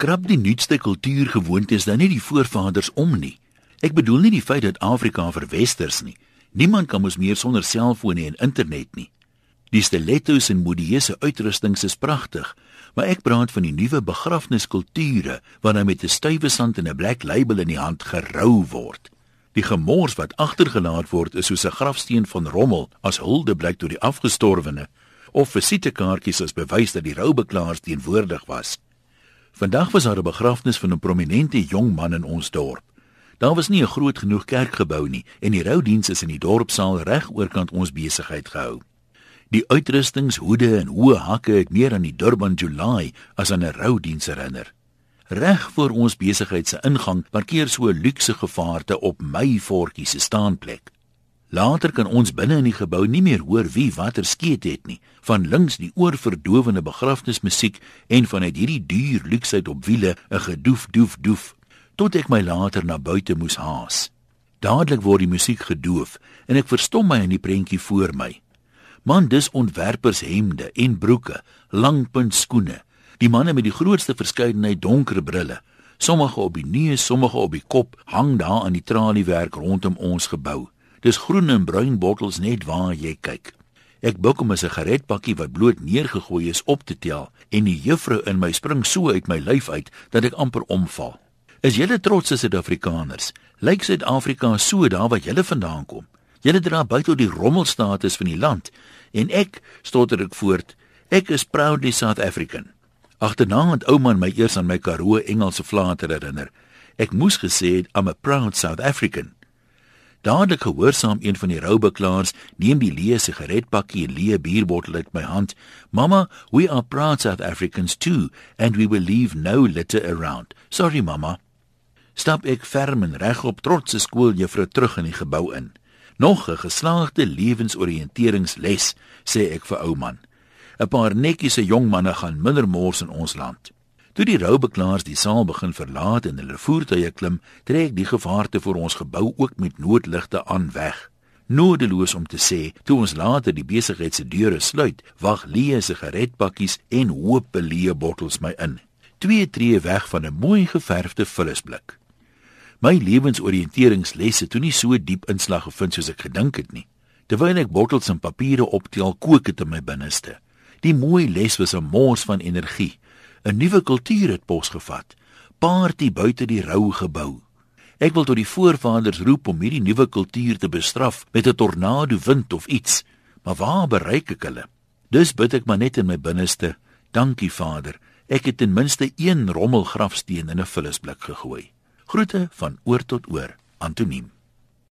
krap die nuutste kultuurgewoontes dan nie die voorvaders om nie. Ek bedoel nie die feit dat Afrika verwesters nie. Niemand kan mos meer sonder selfone en internet nie. Die stilettos en modieuse uitrustings is pragtig, maar ek praat van die nuwe begrafniskulture wanneer met 'n stywe sand en 'n black label in die hand gerou word. Die gemors wat agtergelaat word is soos 'n grafsteen van rommel as huldeblyk tot die afgestorwene of visitekaartjies as bewys dat die roubeklaars teenwoordig was. Vandag was daar 'n begrafnis van 'n prominente jong man in ons dorp. Daar was nie 'n groot genoeg kerkgebou nie en die roudiens is in die dorpsaal reg oorkant ons besigheid gehou. Die uitrustings, hoede en hoë hakke het meer aan die Durban July as aan 'n roudiens herinner. Reg voor ons besigheid se ingang parkeer so 'n luukse gevaarte op my voetjie se staanplek. Later kan ons binne in die gebou nie meer hoor wie watter skeet het nie. Van links die oorverdowende begrafnismusiek en vanuit hierdie duur luksheid op wiele 'n gedoef doef doef tot ek my later na buite moes haas. Dadelik word die musiek gedoof en ek verstom my in die prentjie voor my. Man, dis ontwerpers hemde en broeke, langpunt skoene. Die manne met die grootste verskeidenheid donker brille, sommige op die neus, sommige op die kop, hang daar aan die traliewerk rondom ons gebou. Dis groen en bruin bottels net waar jy kyk. Ek buig om 'n sigaretpakkie wat bloot neergegooi is op te tel en die juffrou in my spring so uit my lyf uit dat ek amper omval. Is julle trots as Suid-Afrikaners? Lyk Suid-Afrika so daar wat julle vandaan kom? Julle dra buite die rommelstatus van die land en ek stotter ek voort. Ek is proudly South African. Agterna het ouman my eers aan my Karoo Engelse flater herinner. Ek moes gesê het I'm a proud South African. Dadelik gehoorsaam een van die roubeklaars neem die leë sigaretpakkie en leë bierbottel uit my hand. Mama, we are proud South Africans too and we will leave no litter around. Sorry mama. Stap ek ferm en regop trotse skooljuffrou terug in die gebou in. Nog 'n geslaagde lewensoriënteringsles, sê ek vir ou man. 'n Paar netjiese jong manne gaan minder mors in ons land. Toe die roubeklaars die saal begin verlaat en hulle voertuie klim, trek die gevaarte vir ons gebou ook met noodligte aan weg. Nodeloos om te sê, toe ons later die besigheid se deure sluit, wag leë sigaretpakkies en hoop leë bottels my in. Twee tree weg van 'n mooi geverfde vullisblik. My lewensoriënteringslesse toe nie so diep inslag gevind soos ek gedink het nie. Terwyl ek bottels en papiere optel, kook dit in my binneste. Die mooi les was 'n mors van energie. 'n Nuwe kultuur het posgevat. Party buite die rou gebou. Ek wil tot die voorvaders roep om hierdie nuwe kultuur te bestraf met 'n tornado wind of iets. Maar waar bereik ek hulle? Dus bid ek maar net in my binneste. Dankie Vader. Ek het ten minste een rommelgrafsteen in 'n vullisblik gegooi. Groete van oor tot oor. Antoniem